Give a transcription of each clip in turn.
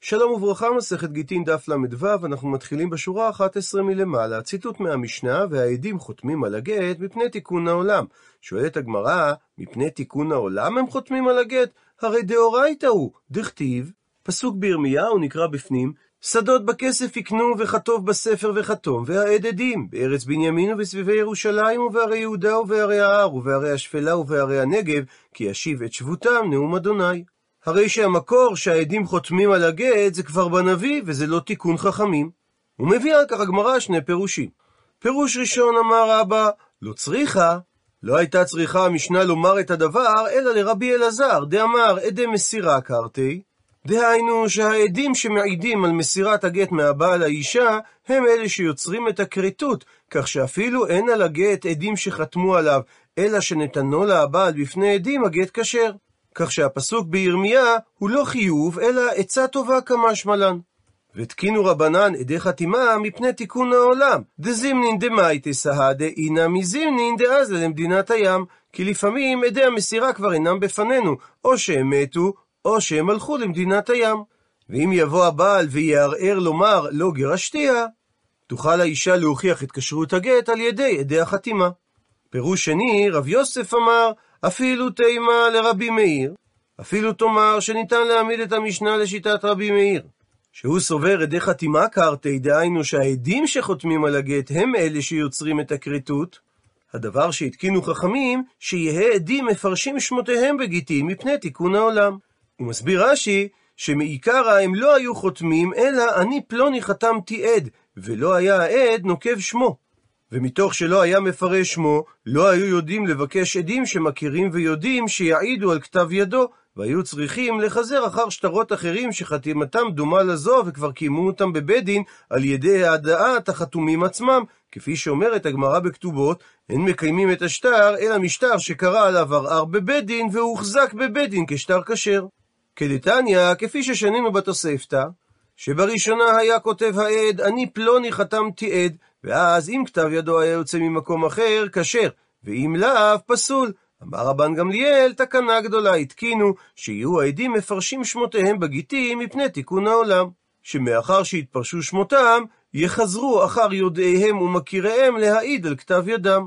שלום וברכה, מסכת גיטין דף ל"ו, אנחנו מתחילים בשורה 11 מלמעלה, ציטוט מהמשנה, והעדים חותמים על הגט מפני תיקון העולם. שואלת הגמרא, מפני תיקון העולם הם חותמים על הגט? הרי דאורייתא הוא, דכתיב, פסוק בירמיהו נקרא בפנים, שדות בכסף יקנו וכתוב בספר וכתום, והעד עדים, בארץ בנימין ובסביבי ירושלים ובערי יהודה ובערי ההר ובערי השפלה ובערי הנגב, כי ישיב את שבותם נאום אדוני. הרי שהמקור שהעדים חותמים על הגט זה כבר בנביא, וזה לא תיקון חכמים. הוא מביא על כך הגמרא שני פירושים. פירוש ראשון אמר רבא, לא צריכה, לא הייתה צריכה המשנה לומר את הדבר, אלא לרבי אלעזר, דאמר עדי מסירה קרתי, דהיינו שהעדים שמעידים על מסירת הגט מהבעל האישה, הם אלה שיוצרים את הכריתות, כך שאפילו אין על הגט עדים שחתמו עליו, אלא שנתנו לה הבעל בפני עדים, הגט כשר. כך שהפסוק בירמיה הוא לא חיוב, אלא עצה טובה כמשמע לן. ותקינו רבנן עדי חתימה מפני תיקון העולם. דזימנין דמייטי סהא דאינא מזימנין דאזלה למדינת הים. כי לפעמים עדי המסירה כבר אינם בפנינו, או שהם מתו, או שהם הלכו למדינת הים. ואם יבוא הבעל ויערער לומר לא גירשתיה, תוכל האישה להוכיח את כשרות הגט על ידי עדי החתימה. פירוש שני, רב יוסף אמר, אפילו תימה לרבי מאיר, אפילו תאמר שניתן להעמיד את המשנה לשיטת רבי מאיר, שהוא סובר עדי חתימה קרתי, דהיינו שהעדים שחותמים על הגט הם אלה שיוצרים את הכריתות, הדבר שהתקינו חכמים, שיהא עדים מפרשים שמותיהם בגיטין מפני תיקון העולם. הוא מסביר רש"י, שמעיקרא הם לא היו חותמים, אלא אני פלוני חתמתי עד, ולא היה העד נוקב שמו. ומתוך שלא היה מפרש שמו, לא היו יודעים לבקש עדים שמכירים ויודעים שיעידו על כתב ידו, והיו צריכים לחזר אחר שטרות אחרים שחתימתם דומה לזו וכבר קיימו אותם בבית דין על ידי העדאת החתומים עצמם, כפי שאומרת הגמרא בכתובות, אין מקיימים את השטר אלא משטר שקרא עליו ערער בבית דין והוחזק בבית דין כשטר כשר. כדתניא, כפי ששנינו בתוספתא, שבראשונה היה כותב העד, אני פלוני חתמתי עד, ואז אם כתב ידו היה יוצא ממקום אחר, כשר, ואם לאו, פסול. אמר רבן גמליאל, תקנה גדולה התקינו, שיהיו העדים מפרשים שמותיהם בגיטים מפני תיקון העולם. שמאחר שהתפרשו שמותם, יחזרו אחר יודעיהם ומכיריהם להעיד על כתב ידם.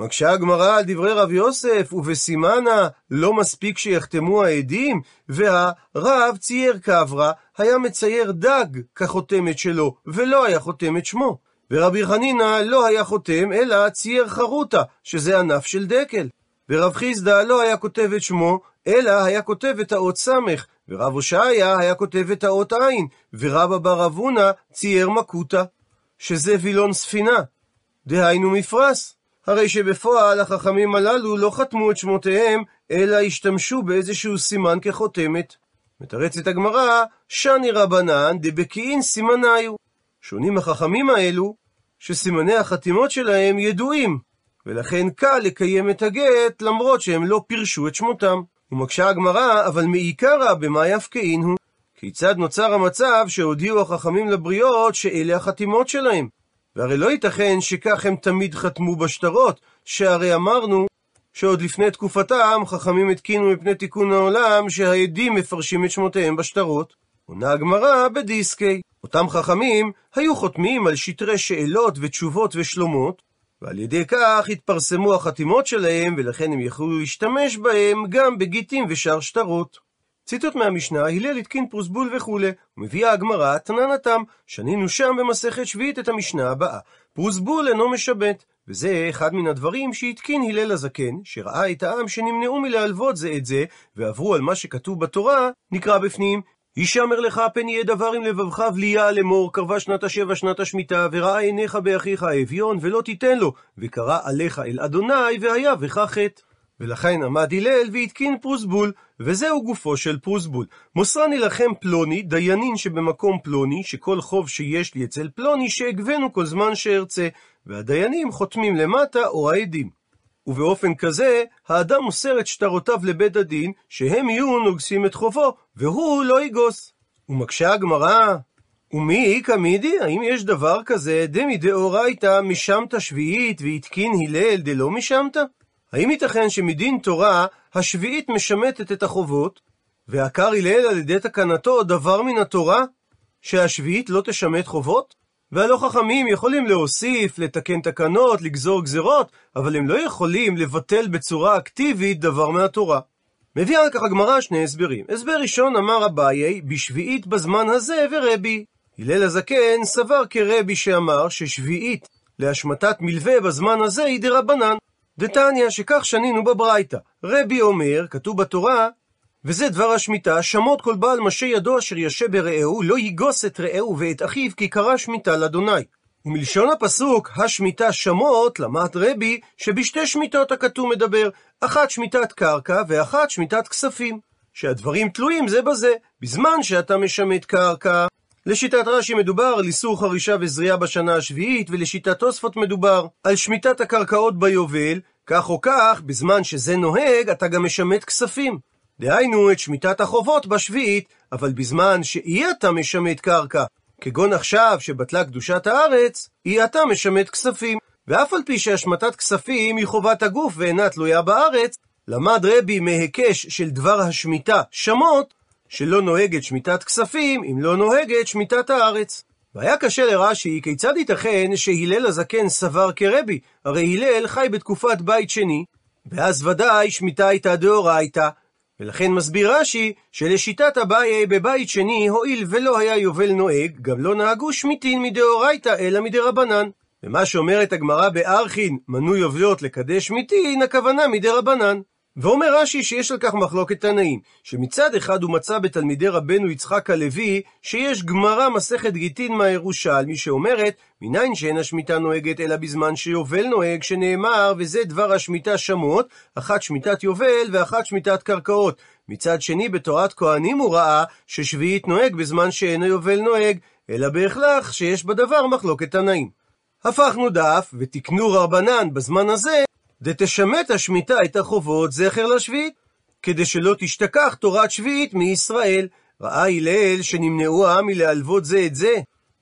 מקשה הגמרא על דברי רב יוסף, ובסימנה לא מספיק שיחתמו העדים, והרב צייר קברה, היה מצייר דג כחותמת שלו, ולא היה חותם את שמו. ורבי חנינא לא היה חותם, אלא צייר חרוטה, שזה ענף של דקל. ורב חיסדא לא היה כותב את שמו, אלא היה כותב את האות סמך, ורב הושעיה היה כותב את האות עין, ורבא בר אבונה צייר מקוטה, שזה וילון ספינה, דהיינו מפרס. הרי שבפועל החכמים הללו לא חתמו את שמותיהם, אלא השתמשו באיזשהו סימן כחותמת. מתרצת הגמרא, שני רבנן דבקיעין סימניו. שונים החכמים האלו, שסימני החתימות שלהם ידועים, ולכן קל לקיים את הגט למרות שהם לא פירשו את שמותם. ומקשה הגמרא, אבל מעיקרא במה יפקעין הוא? כיצד נוצר המצב שהודיעו החכמים לבריות שאלה החתימות שלהם? והרי לא ייתכן שכך הם תמיד חתמו בשטרות, שהרי אמרנו שעוד לפני תקופתם חכמים התקינו מפני תיקון העולם שהעדים מפרשים את שמותיהם בשטרות. עונה הגמרא בדיסקי. אותם חכמים היו חותמים על שטרי שאלות ותשובות ושלומות, ועל ידי כך התפרסמו החתימות שלהם, ולכן הם יכלו להשתמש בהם גם בגיטים ושאר שטרות. ציטוט מהמשנה, הלל התקין פרוסבול וכולי. ומביאה הגמרא, תנן התם, שנינו שם במסכת שביעית את המשנה הבאה. פרוסבול אינו משבט. וזה אחד מן הדברים שהתקין הלל הזקן, שראה את העם שנמנעו מלהלוות זה את זה, ועברו על מה שכתוב בתורה, נקרא בפנים, הישמר לך פן יהיה דבר עם לבבך וליה לאמור, קרבה שנת השבע שנת השמיטה, וראה עיניך באחיך האביון, ולא תיתן לו, וקרא עליך אל אדוני, והיה בך חטא. ולכן עמד הלל והתקין פרוסבול, וזהו גופו של פרוסבול. מוסרני לכם פלוני, דיינין שבמקום פלוני, שכל חוב שיש לי אצל פלוני, שאגבנו כל זמן שארצה, והדיינים חותמים למטה או העדים. ובאופן כזה, האדם מוסר את שטרותיו לבית הדין, שהם יהיו נוגסים את חובו, והוא לא יגוס. ומקשה הגמרא, ומי איכא מידי? האם יש דבר כזה, דמי דאורייתא משמתא שביעית והתקין הלל דלא משמתא? האם ייתכן שמדין תורה השביעית משמטת את החובות, ועקר הלל על ידי תקנתו דבר מן התורה, שהשביעית לא תשמט חובות? והלא חכמים יכולים להוסיף, לתקן תקנות, לגזור גזרות, אבל הם לא יכולים לבטל בצורה אקטיבית דבר מהתורה. מביאה על כך הגמרא שני הסברים. הסבר ראשון אמר אביי, בשביעית בזמן הזה ורבי. הלל הזקן סבר כרבי שאמר ששביעית להשמטת מלווה בזמן הזה היא דרבנן. דתניא שכך שנינו בברייתא. רבי אומר, כתוב בתורה, וזה דבר השמיטה, שמות כל בעל משה ידו אשר ישה ברעהו, לא יגוס את רעהו ואת אחיו, כי קרא שמיטה לאדוני. ומלשון הפסוק, השמיטה שמות, למד רבי, שבשתי שמיטות הכתוב מדבר, אחת שמיטת קרקע ואחת שמיטת כספים. שהדברים תלויים זה בזה, בזמן שאתה משמט קרקע. לשיטת רש"י מדובר על איסור חרישה וזריעה בשנה השביעית, ולשיטת תוספות מדובר על שמיטת הקרקעות ביובל, כך או כך, בזמן שזה נוהג, אתה גם משמט כספים. דהיינו את שמיטת החובות בשביעית, אבל בזמן שאי אתה משמט קרקע, כגון עכשיו שבטלה קדושת הארץ, אי אתה משמט כספים. ואף על פי שהשמטת כספים היא חובת הגוף ואינה תלויה בארץ, למד רבי מהיקש של דבר השמיטה שמות, שלא נוהגת שמיטת כספים אם לא נוהגת שמיטת הארץ. והיה קשה לרש"י, כיצד ייתכן שהלל הזקן סבר כרבי? הרי הלל חי בתקופת בית שני, ואז ודאי שמיטה הייתה דאורייתא, ולכן מסביר רש"י שלשיטת אביי בבית שני, הואיל ולא היה יובל נוהג, גם לא נהגו שמיטין מדאורייתא אלא מדרבנן. ומה שאומרת הגמרא בארכין, מנו יובלות לקדש שמיטין, הכוונה מדרבנן. ואומר רש"י שיש על כך מחלוקת תנאים, שמצד אחד הוא מצא בתלמידי רבנו יצחק הלוי, שיש גמרא מסכת גיטין מהירושלמי שאומרת, מניין שאין השמיטה נוהגת אלא בזמן שיובל נוהג, שנאמר, וזה דבר השמיטה שמות, אחת שמיטת יובל ואחת שמיטת קרקעות. מצד שני, בתורת כהנים הוא ראה ששביעית נוהג בזמן שאין היובל נוהג, אלא בהכלך שיש בדבר מחלוקת תנאים. הפכנו דף, ותקנו רבנן בזמן הזה, דתשמט השמיטה את החובות זכר לשביעית, כדי שלא תשתכח תורת שביעית מישראל. ראה הלל שנמנעו העם מלהלוות זה את זה,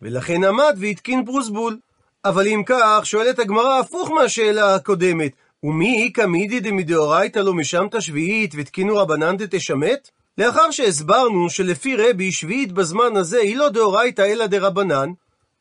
ולכן עמד והתקין פרוסבול. אבל אם כך, שואלת הגמרא הפוך מהשאלה הקודמת, ומי איכא מידי דמדאורייתא לא משמת שביעית ותקינו רבנן דתשמט? לאחר שהסברנו שלפי רבי שביעית בזמן הזה היא לא דאורייתא אלא דרבנן,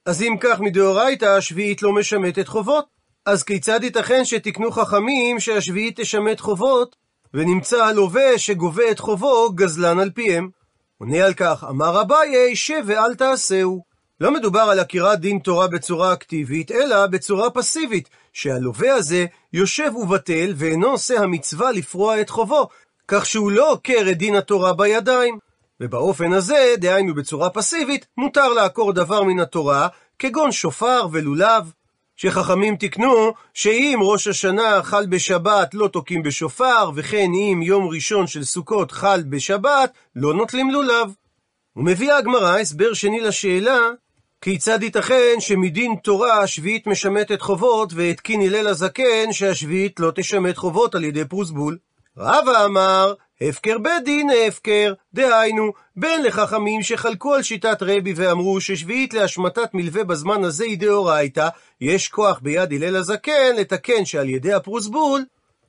אז אם כך מדאורייתא השביעית לא משמטת חובות. אז כיצד ייתכן שתקנו חכמים שהשביעית תשמט חובות, ונמצא הלווה שגובה את חובו גזלן על פיהם? עונה על כך, אמר אביי, שב ואל תעשהו. לא מדובר על עקירת דין תורה בצורה אקטיבית, אלא בצורה פסיבית, שהלווה הזה יושב ובטל ואינו עושה המצווה לפרוע את חובו, כך שהוא לא עוקר את דין התורה בידיים. ובאופן הזה, דהיינו בצורה פסיבית, מותר לעקור דבר מן התורה, כגון שופר ולולב. שחכמים תיקנו שאם ראש השנה חל בשבת לא תוקעים בשופר, וכן אם יום ראשון של סוכות חל בשבת, לא נוטלים לולב. ומביאה הגמרא הסבר שני לשאלה, כיצד ייתכן שמדין תורה השביעית משמטת חובות, והתקין הלל הזקן שהשביעית לא תשמט חובות על ידי פרוסבול? רבא אמר, הפקר בית דין הפקר, דהיינו, בין לחכמים שחלקו על שיטת רבי ואמרו ששביעית להשמטת מלווה בזמן הזה היא דאורייתא, יש כוח ביד הלל הזקן לתקן שעל ידי הפרוסבול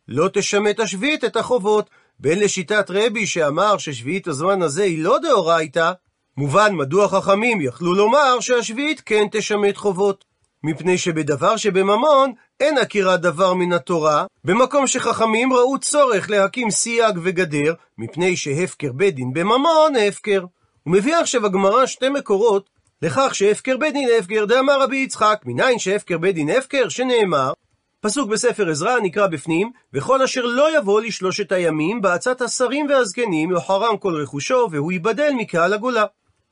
לא תשמט השביעית את החובות. בין לשיטת רבי שאמר ששביעית הזמן הזה היא לא דאורייתא, מובן מדוע חכמים יכלו לומר שהשביעית כן תשמט חובות. מפני שבדבר שבממון אין עקירת דבר מן התורה, במקום שחכמים ראו צורך להקים סייג וגדר, מפני שהפקר בית דין בממון הפקר. הוא מביא עכשיו הגמרא שתי מקורות לכך שהפקר בית דין הפקר, דאמר רבי יצחק, מניין שהפקר בית דין הפקר, שנאמר, פסוק בספר עזרא נקרא בפנים, וכל אשר לא יבוא לשלושת הימים, בעצת השרים והזקנים, יוחרם כל רכושו, והוא ייבדל מקהל הגולה.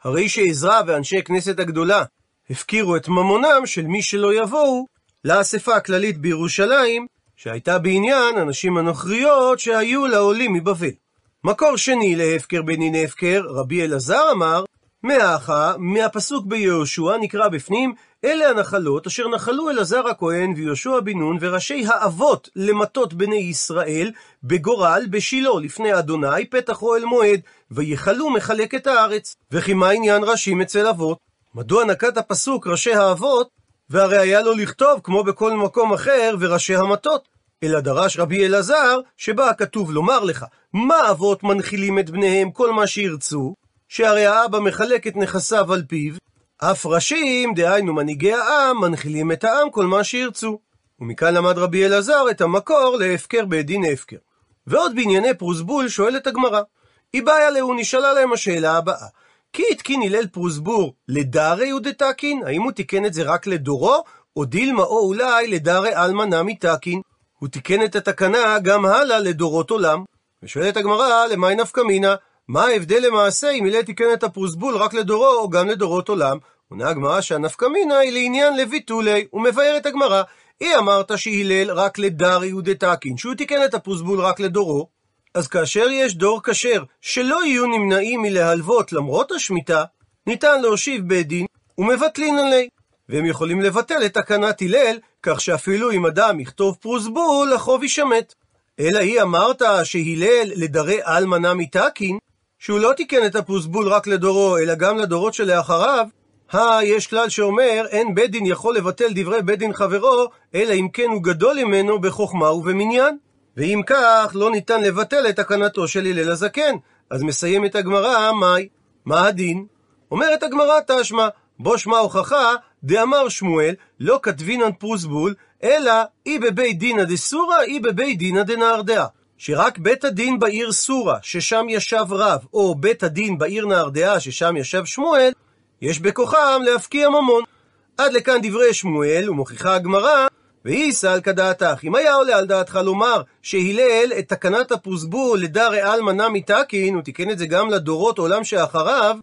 הרי שעזרא ואנשי כנסת הגדולה הפקירו את ממונם של מי שלא יבואו לאספה הכללית בירושלים, שהייתה בעניין הנשים הנוכריות שהיו לעולים מבבל. מקור שני להפקר בנין הפקר, רבי אלעזר אמר, מאחה, מהפסוק ביהושע נקרא בפנים, אלה הנחלות אשר נחלו אלעזר הכהן ויהושע בן נון וראשי האבות למטות בני ישראל בגורל בשילה לפני אדוני פתח אוהל מועד ויכלו מחלק את הארץ. וכי מה עניין ראשים אצל אבות? מדוע נקט הפסוק ראשי האבות והרי היה לו לכתוב כמו בכל מקום אחר וראשי המטות? אלא דרש רבי אלעזר, שבה כתוב לומר לך, מה אבות מנחילים את בניהם כל מה שירצו, שהרי האבא מחלק את נכסיו על פיו, אף ראשים, דהיינו מנהיגי העם, מנחילים את העם כל מה שירצו. ומכאן למד רבי אלעזר את המקור להפקר בית דין הפקר. ועוד בענייני פרוסבול שואלת הגמרא. באה להו, נשאלה להם השאלה הבאה. כי התקין הלל פרוסבור לדרי ודתקין? האם הוא תיקן את זה רק לדורו, או דילמה או אולי לדרי עלמא נמי תקין? הוא תיקן את התקנה גם הלאה לדורות עולם. ושואלת הגמרא, למאי נפקא מינה? מה ההבדל למעשה אם הלל תיקן את הפרוסבול רק לדורו או גם לדורות עולם? עונה הגמרא שהנפקא מינה היא לעניין לביטולי, ומבארת הגמרא, היא אמרת שהלל רק לדרי ודתקין, שהוא תיקן את הפרוסבול רק לדורו, אז כאשר יש דור כשר שלא יהיו נמנעים מלהלוות למרות השמיטה, ניתן להושיב בית דין ומבטלין עלי. והם יכולים לבטל את תקנת הלל, כך שאפילו אם אדם יכתוב פרוסבול, החוב יישמט. אלא היא אמרת שהלל לדרי אלמנה מתקין, שהוא לא תיקן את הפרוסבול רק לדורו, אלא גם לדורות שלאחריו, הא, יש כלל שאומר, אין בית דין יכול לבטל דברי בית דין חברו, אלא אם כן הוא גדול ממנו בחוכמה ובמניין. ואם כך, לא ניתן לבטל את תקנתו של הלל הזקן. אז מסיימת הגמרא, מאי? מה הדין? אומרת הגמרא תשמע, בו שמע הוכחה, דאמר שמואל, לא כתבינן פרוסבול, אלא אי בבית דינא דסורא, אי בבית דינא דנהרדעה. שרק בית הדין בעיר סורה, ששם ישב רב, או בית הדין בעיר נהרדעה, ששם ישב שמואל, יש בכוחם להפקיע ממון. עד לכאן דברי שמואל, ומוכיחה הגמרא, והיא סל כדעתך. אם היה עולה על דעתך לומר שהלל את תקנת הפרוסבול לדרי עלמא נמי תקין, הוא תיקן את זה גם לדורות עולם שאחריו,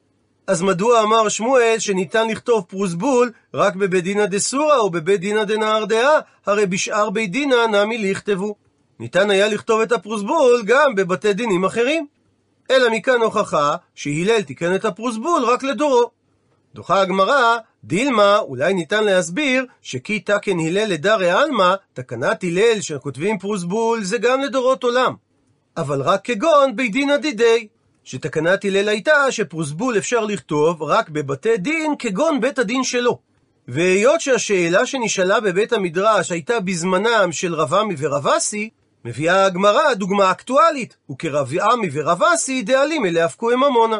אז מדוע אמר שמואל שניתן לכתוב פרוסבול רק בבית דינא דסורא או בבית דינא דנהרדעה? הרי בשאר בית דינא נמי לכתבו. ניתן היה לכתוב את הפרוסבול גם בבתי דינים אחרים. אלא מכאן הוכחה שהלל תיקן את הפרוסבול רק לדורו. דוחה הגמרא, דילמה, אולי ניתן להסביר שכי תקן הלל לדרי עלמא, תקנת הלל שכותבים פרוסבול זה גם לדורות עולם. אבל רק כגון בית דינא דידי. שתקנת הלל הייתה שפרוסבול אפשר לכתוב רק בבתי דין כגון בית הדין שלו. והיות שהשאלה שנשאלה בבית המדרש הייתה בזמנם של רב עמי ורב אסי, מביאה הגמרא דוגמה אקטואלית, וכרב עמי ורב אסי דאלים אליה הפקו ממונה.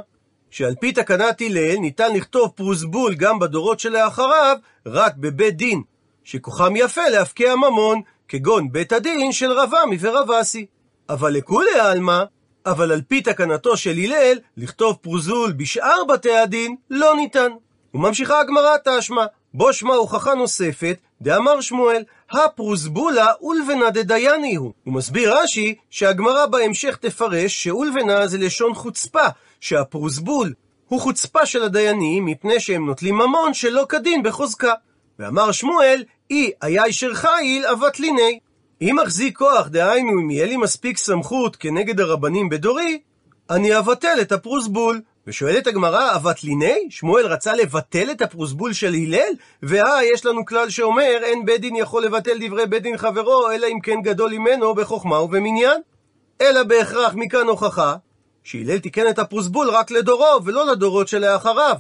שעל פי תקנת הלל ניתן לכתוב פרוסבול גם בדורות שלאחריו, רק בבית דין, שכוחם יפה להפקיע ממון, כגון בית הדין של רב עמי ורב אסי. אבל לכולי עלמא, אבל על פי תקנתו של הלל, לכתוב פרוזול בשאר בתי הדין לא ניתן. וממשיכה הגמרא תשמע, בו שמע הוכחה נוספת, דאמר שמואל, הפרוזבולה אולבנה דדייני הוא. הוא מסביר רש"י שהגמרא בהמשך תפרש שאולבנה זה לשון חוצפה, שהפרוזבול הוא חוצפה של הדיינים מפני שהם נוטלים ממון שלא כדין בחוזקה. ואמר שמואל, אי היה אישר חיל אבת ליני. אם אחזיק כוח, דהיינו אם יהיה לי מספיק סמכות כנגד הרבנים בדורי, אני אבטל את הפרוסבול. ושואלת הגמרא, אבת ליני? שמואל רצה לבטל את הפרוסבול של הלל? והא, יש לנו כלל שאומר, אין בית דין יכול לבטל דברי בית דין חברו, אלא אם כן גדול ממנו בחוכמה ובמניין. אלא בהכרח מכאן הוכחה, שהלל תיקן את הפרוסבול רק לדורו, ולא לדורות שלאחריו.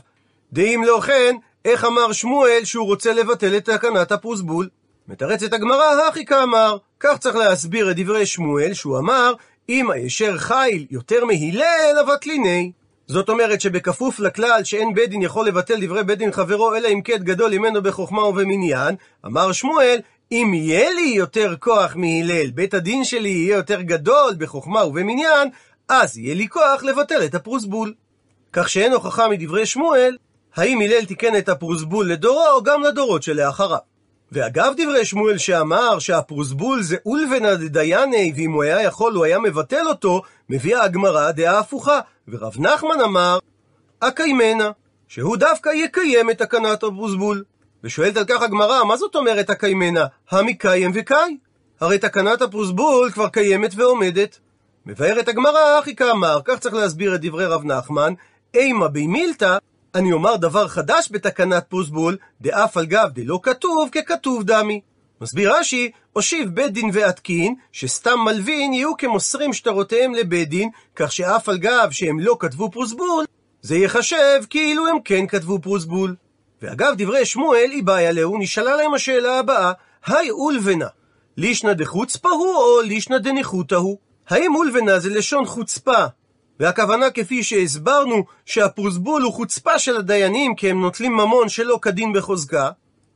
דאם לא כן, איך אמר שמואל שהוא רוצה לבטל את תקנת הפרוסבול? מתרצת הגמרא, הכי כאמר. כך צריך להסביר את דברי שמואל, שהוא אמר, אם הישר חיל יותר מהלל, אבת ליני. זאת אומרת שבכפוף לכלל שאין בית דין יכול לבטל דברי בית דין חברו, אלא אם כן גדול ממנו בחוכמה ובמניין, אמר שמואל, אם יהיה לי יותר כוח מהלל, בית הדין שלי יהיה יותר גדול בחוכמה ובמניין, אז יהיה לי כוח לבטל את הפרוסבול. כך שאין הוכחה מדברי שמואל, האם הלל תיקן את הפרוסבול לדורו או גם לדורות שלאחריו. ואגב דברי שמואל שאמר שהפרוסבול זה אולבנא דדייני, ואם הוא היה יכול הוא היה מבטל אותו, מביאה הגמרא דעה הפוכה. ורב נחמן אמר, אקיימנה, שהוא דווקא יקיים את תקנת הפרוסבול. ושואלת על כך הגמרא, מה זאת אומרת אקיימנה? המקיים וקאי? הרי תקנת הפרוסבול כבר קיימת ועומדת. מבארת הגמרא, אחי כאמר, כך צריך להסביר את דברי רב נחמן, אימה בי מילתא, אני אומר דבר חדש בתקנת פוסבול, דאף על גב דלא כתוב ככתוב דמי. מסביר רש"י, הושיב בית דין ועתקין, שסתם מלווין יהיו כמוסרים שטרותיהם לבית דין, כך שאף על גב שהם לא כתבו פרוסבול, זה ייחשב כאילו הם כן כתבו פרוסבול. ואגב דברי שמואל, היא בעיה להו, נשאלה להם השאלה הבאה, היי אולבנה, לישנא דחוצפה הוא או לישנא דניחותא הוא? האם אולבנה זה לשון חוצפה, והכוונה כפי שהסברנו שהפרוסבול הוא חוצפה של הדיינים כי הם נוטלים ממון שלא כדין בחוזקה,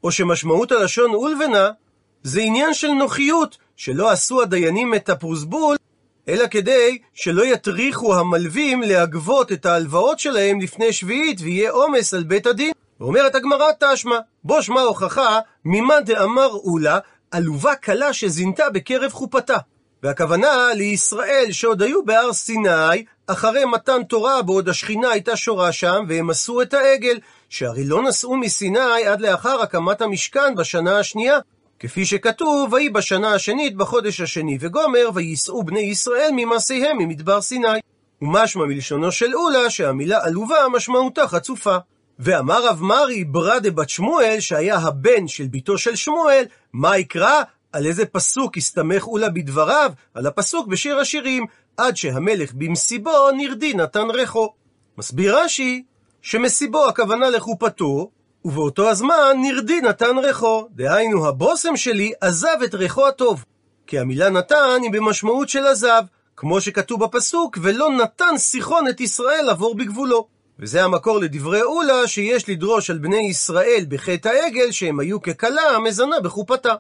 או שמשמעות הלשון אולבנה זה עניין של נוחיות, שלא עשו הדיינים את הפרוסבול, אלא כדי שלא יטריחו המלווים להגבות את ההלוואות שלהם לפני שביעית ויהיה עומס על בית הדין. ואומרת הגמרא תשמע, בו שמע הוכחה ממה דאמר אולה, עלובה קלה שזינתה בקרב חופתה. והכוונה לישראל שעוד היו בהר סיני, אחרי מתן תורה בעוד השכינה הייתה שורה שם, והם עשו את העגל, שהרי לא נסעו מסיני עד לאחר הקמת המשכן בשנה השנייה. כפי שכתוב, ויהי בשנה השנית בחודש השני וגומר, וייסעו בני ישראל ממעשיהם ממדבר סיני. ומשמע מלשונו של אולה שהמילה עלובה משמעותה חצופה. ואמר רב מרי ברדה בת שמואל, שהיה הבן של בתו של שמואל, מה יקרא? על איזה פסוק הסתמך אולה בדבריו? על הפסוק בשיר השירים, עד שהמלך במסיבו נרדי נתן ריחו. מסביר רש"י, שמסיבו הכוונה לחופתו, ובאותו הזמן נרדי נתן ריחו, דהיינו הבושם שלי עזב את ריחו הטוב. כי המילה נתן היא במשמעות של עזב, כמו שכתוב בפסוק, ולא נתן סיחון את ישראל עבור בגבולו. וזה המקור לדברי אולה שיש לדרוש על בני ישראל בחטא העגל שהם היו ככלה המזנה בחופתה.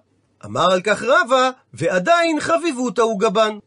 אמר על כך רבא, ועדיין חביבותא הוא גבן.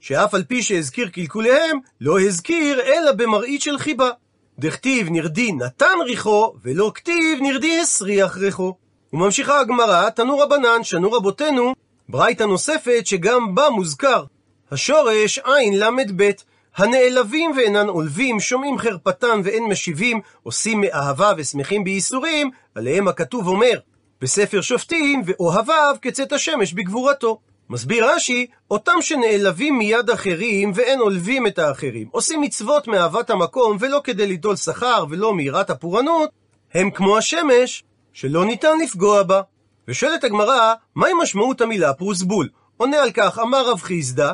שאף על פי שהזכיר קלקוליהם, לא הזכיר אלא במראית של חיבה. דכתיב נרדי נתן ריחו, ולא כתיב נרדי הסריח ריחו. וממשיכה הגמרא, תנו רבנן, שנו רבותינו, ברייתא נוספת שגם בה מוזכר. השורש עין ל"ב, הנעלבים ואינן עולבים, שומעים חרפתם ואין משיבים, עושים מאהבה ושמחים בייסורים, עליהם הכתוב אומר, בספר שופטים, ואוהביו כצאת השמש בגבורתו. מסביר רש"י, אותם שנעלבים מיד אחרים ואין עולבים את האחרים, עושים מצוות מאהבת המקום ולא כדי ליטול שכר ולא מיראת הפורענות, הם כמו השמש, שלא ניתן לפגוע בה. ושואלת הגמרא, מהי משמעות המילה פרוסבול? עונה על כך, אמר רב חיסדא,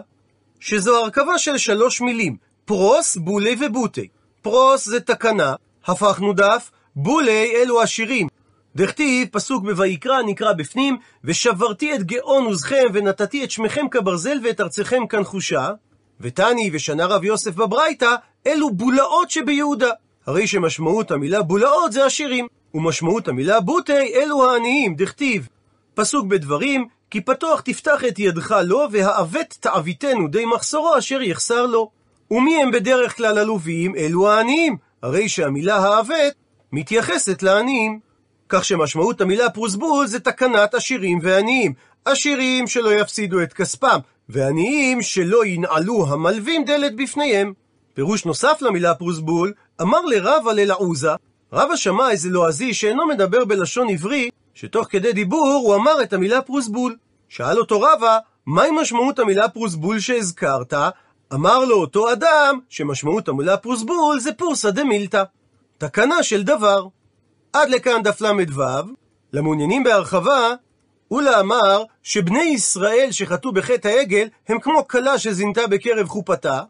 שזו הרכבה של שלוש מילים, פרוס, בולי ובוטי. פרוס זה תקנה, הפכנו דף, בולי אלו השירים, דכתיב, פסוק בויקרא נקרא בפנים, ושברתי את גאון עוזכם ונתתי את שמכם כברזל ואת ארצכם כנחושה, ותני ושנה רב יוסף בברייתא, אלו בולאות שביהודה. הרי שמשמעות המילה בולאות זה השירים, ומשמעות המילה בוטי אלו העניים, דכתיב. פסוק בדברים, כי פתוח תפתח את ידך לו, והעוות תעביתנו די מחסורו אשר יחסר לו. ומי הם בדרך כלל עלובים? אלו העניים. הרי שהמילה העוות מתייחסת לעניים. כך שמשמעות המילה פרוסבול זה תקנת עשירים ועניים. עשירים שלא יפסידו את כספם, ועניים שלא ינעלו המלווים דלת בפניהם. פירוש נוסף למילה פרוסבול, אמר לרבא ללעוזה, רבא שמע איזה לועזי שאינו מדבר בלשון עברי, שתוך כדי דיבור הוא אמר את המילה פרוסבול. שאל אותו רבא, מהי משמעות המילה פרוסבול שהזכרת? אמר לו אותו אדם, שמשמעות המילה פרוסבול זה פורסא דמילתא. תקנה של דבר. עד לכאן דף ל"ו, למעוניינים בהרחבה, אולה אמר שבני ישראל שחטאו בחטא העגל הם כמו כלה שזינתה בקרב חופתה,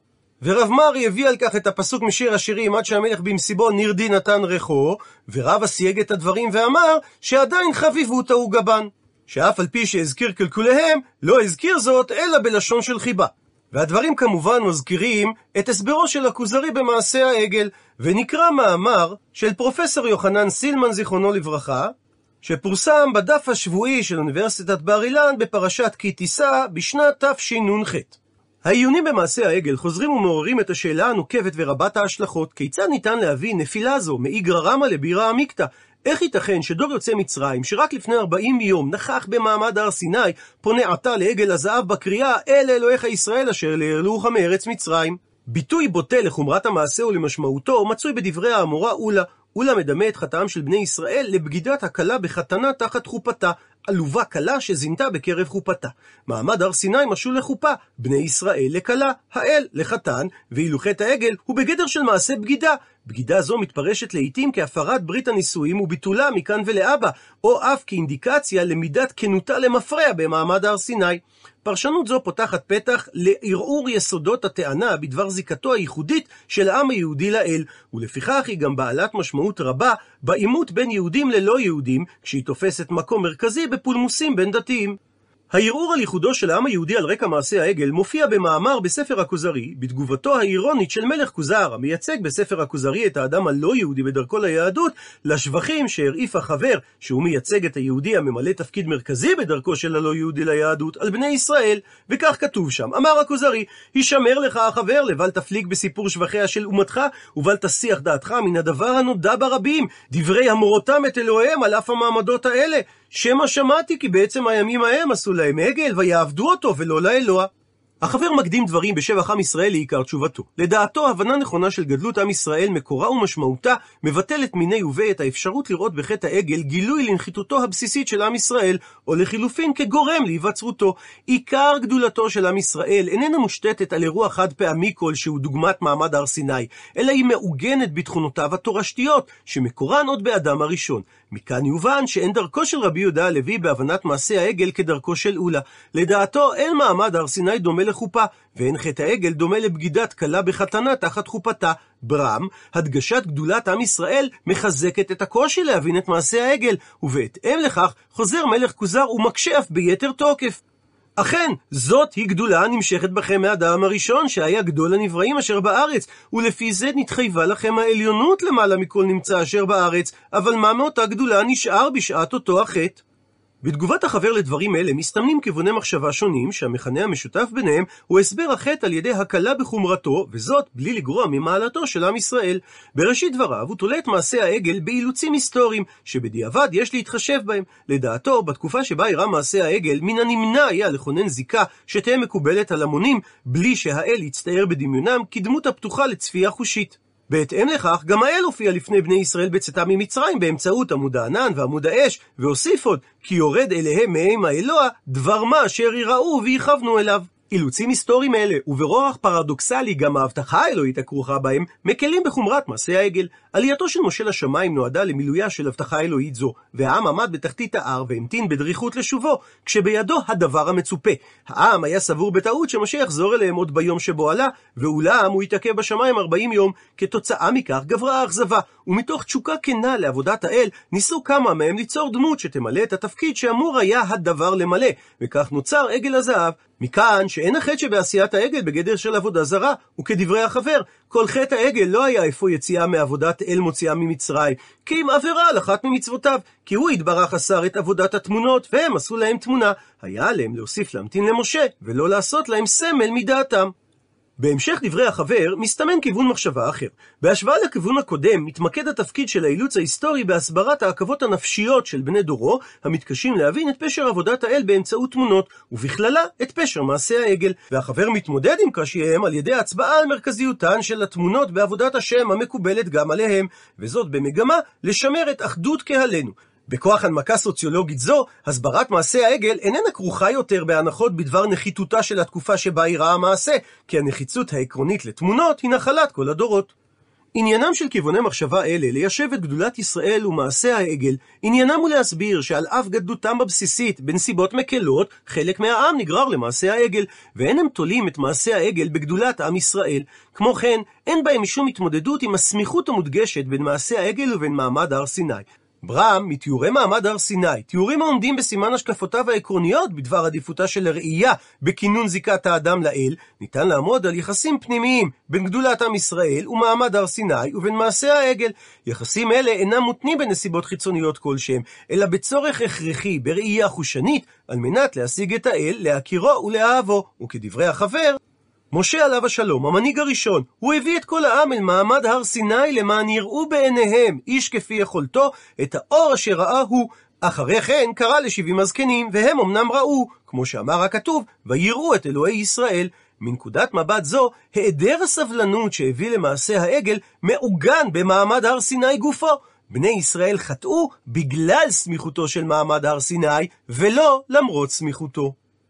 ורב מרי הביא על כך את הפסוק משיר השירים עד שהמלך במסיבו נרדי נתן ריחו, ורבא סייג את הדברים ואמר שעדיין חביבותא הוא גבן, שאף על פי שהזכיר קלקוליהם, לא הזכיר זאת אלא בלשון של חיבה. והדברים כמובן מזכירים את הסברו של הכוזרי במעשה העגל, ונקרא מאמר של פרופסור יוחנן סילמן זיכרונו לברכה, שפורסם בדף השבועי של אוניברסיטת בר אילן בפרשת כי תישא בשנת תשנ"ח. העיונים במעשה העגל חוזרים ומעוררים את השאלה הנוקבת ורבת ההשלכות, כיצד ניתן להביא נפילה זו מאיגרא רמא לבירא עמיקתא, איך ייתכן שדור יוצא מצרים, שרק לפני 40 יום נכח במעמד הר סיני, פונה עתה לעגל הזהב בקריאה, אלה אלוהיך ישראל אשר העלוך מארץ מצרים. ביטוי בוטה לחומרת המעשה ולמשמעותו מצוי בדברי האמורה אולה. אולה מדמה את חטאם של בני ישראל לבגידת הכלה בחתנה תחת חופתה, עלובה כלה שזינתה בקרב חופתה. מעמד הר סיני משול לחופה, בני ישראל לכלה, האל לחתן, ואילו חטא העגל הוא בגדר של מעשה בגידה. בגידה זו מתפרשת לעיתים כהפרת ברית הנישואים וביטולה מכאן ולהבא, או אף כאינדיקציה למידת כנותה למפרע במעמד הר סיני. פרשנות זו פותחת פתח לערעור יסודות הטענה בדבר זיקתו הייחודית של העם היהודי לאל, ולפיכך היא גם בעלת משמעות רבה בעימות בין יהודים ללא יהודים, כשהיא תופסת מקום מרכזי בפולמוסים בין דתיים. הערעור על ייחודו של העם היהודי על רקע מעשה העגל מופיע במאמר בספר הכוזרי, בתגובתו האירונית של מלך כוזר, המייצג בספר הכוזרי את האדם הלא יהודי בדרכו ליהדות, לשבחים שהרעיף החבר, שהוא מייצג את היהודי הממלא תפקיד מרכזי בדרכו של הלא יהודי ליהדות, על בני ישראל. וכך כתוב שם, אמר הכוזרי, הישמר לך החבר, לבל תפליג בסיפור שבחיה של אומתך, ובל תסיח דעתך מן הדבר הנודע ברבים, דברי המורותם את אלוהיהם על אף המעמדות האלה. שמא שמעתי כי בעצם הימים ההם עשו להם עגל ויעבדו אותו ולא לאלוה. החבר מקדים דברים בשבח עם ישראל לעיקר תשובתו. לדעתו, הבנה נכונה של גדלות עם ישראל, מקורה ומשמעותה, מבטלת מיני וביה את האפשרות לראות בחטא העגל גילוי לנחיתותו הבסיסית של עם ישראל, או לחילופין כגורם להיווצרותו. עיקר גדולתו של עם ישראל איננה מושתתת על אירוע חד פעמי כלשהו דוגמת מעמד הר סיני, אלא היא מעוגנת בתכונותיו התורשתיות, שמקורן עוד באדם הראשון. מכאן יובן שאין דרכו של רבי יהודה הלוי בהבנת מעשה העגל כדרכו של אולה. לדעתו אין מעמד הר סיני דומה לחופה, ואין חטא העגל דומה לבגידת כלה בחתנה תחת חופתה. ברם, הדגשת גדולת עם ישראל מחזקת את הקושי להבין את מעשה העגל, ובהתאם לכך חוזר מלך כוזר ומקשה אף ביתר תוקף. אכן, זאת היא גדולה הנמשכת בכם מאדם הראשון, שהיה גדול הנבראים אשר בארץ, ולפי זה נתחייבה לכם העליונות למעלה מכל נמצא אשר בארץ, אבל מה מאותה גדולה נשאר בשעת אותו החטא? בתגובת החבר לדברים אלה מסתמנים כיווני מחשבה שונים שהמכנה המשותף ביניהם הוא הסבר החטא על ידי הקלה בחומרתו, וזאת בלי לגרוע ממעלתו של עם ישראל. בראשית דבריו הוא תולה את מעשה העגל באילוצים היסטוריים, שבדיעבד יש להתחשב בהם. לדעתו, בתקופה שבה אירע מעשה העגל, מן הנמנע היה לכונן זיקה שתהיה מקובלת על המונים, בלי שהאל יצטייר בדמיונם כדמות הפתוחה לצפייה חושית. בהתאם לכך, גם האל הופיע לפני בני ישראל בצאתם ממצרים באמצעות עמוד הענן ועמוד האש, והוסיף עוד, כי יורד אליהם מהם האלוה, דבר מה אשר יראו ויכוונו אליו. אילוצים היסטוריים אלה, וברוח פרדוקסלי גם ההבטחה האלוהית הכרוכה בהם, מקלים בחומרת מעשה העגל. עלייתו של משה לשמיים נועדה למילויה של הבטחה אלוהית זו, והעם עמד בתחתית ההר והמתין בדריכות לשובו, כשבידו הדבר המצופה. העם היה סבור בטעות שמשה יחזור אליהם עוד ביום שבו עלה, ואולם הוא התעכב בשמיים 40 יום. כתוצאה מכך גברה האכזבה, ומתוך תשוקה כנה לעבודת האל, ניסו כמה מהם ליצור דמות שתמלא את התפקיד שאמור היה הדבר למלא, וכך נוצר עגל הזהב. מכאן שאין החטא שבעשיית העגל בגדר של עבודה זרה, וכדברי החבר, כל חטא העגל לא היה אפוא יציאה מעבודת אל מוציאה ממצרים, כי אם עבירה על אחת ממצוותיו, כי הוא יתברך אסר את עבודת התמונות, והם עשו להם תמונה. היה עליהם להוסיף להמתין למשה, ולא לעשות להם סמל מדעתם. בהמשך דברי החבר, מסתמן כיוון מחשבה אחר. בהשוואה לכיוון הקודם, מתמקד התפקיד של האילוץ ההיסטורי בהסברת העכבות הנפשיות של בני דורו, המתקשים להבין את פשר עבודת האל באמצעות תמונות, ובכללה את פשר מעשה העגל. והחבר מתמודד עם קשיהם על ידי הצבעה על מרכזיותן של התמונות בעבודת השם המקובלת גם עליהם, וזאת במגמה לשמר את אחדות קהלנו. בכוח הנמקה סוציולוגית זו, הסברת מעשה העגל איננה כרוכה יותר בהנחות בדבר נחיתותה של התקופה שבה אירע המעשה, כי הנחיצות העקרונית לתמונות היא נחלת כל הדורות. עניינם של כיווני מחשבה אלה ליישב את גדולת ישראל ומעשה העגל, עניינם הוא להסביר שעל אף גדלותם הבסיסית בנסיבות מקלות, חלק מהעם נגרר למעשה העגל, ואין הם תולים את מעשה העגל בגדולת עם ישראל. כמו כן, אין בהם משום התמודדות עם הסמיכות המודגשת בין מעשה העגל ובין מעמד הר סיני. ברם, מתיאורי מעמד הר סיני, תיאורים העומדים בסימן השקפותיו העקרוניות בדבר עדיפותה של הראייה בכינון זיקת האדם לאל, ניתן לעמוד על יחסים פנימיים בין גדולת עם ישראל ומעמד הר סיני ובין מעשה העגל. יחסים אלה אינם מותנים בנסיבות חיצוניות כלשהם, אלא בצורך הכרחי בראייה חושנית, על מנת להשיג את האל, להכירו ולאהבו, וכדברי החבר, משה עליו השלום, המנהיג הראשון, הוא הביא את כל העם אל מעמד הר סיני למען יראו בעיניהם, איש כפי יכולתו, את האור אשר ראה הוא. אחרי כן קרא לשבעים הזקנים, והם אמנם ראו, כמו שאמר הכתוב, ויראו את אלוהי ישראל. מנקודת מבט זו, היעדר הסבלנות שהביא למעשה העגל מעוגן במעמד הר סיני גופו. בני ישראל חטאו בגלל סמיכותו של מעמד הר סיני, ולא למרות סמיכותו.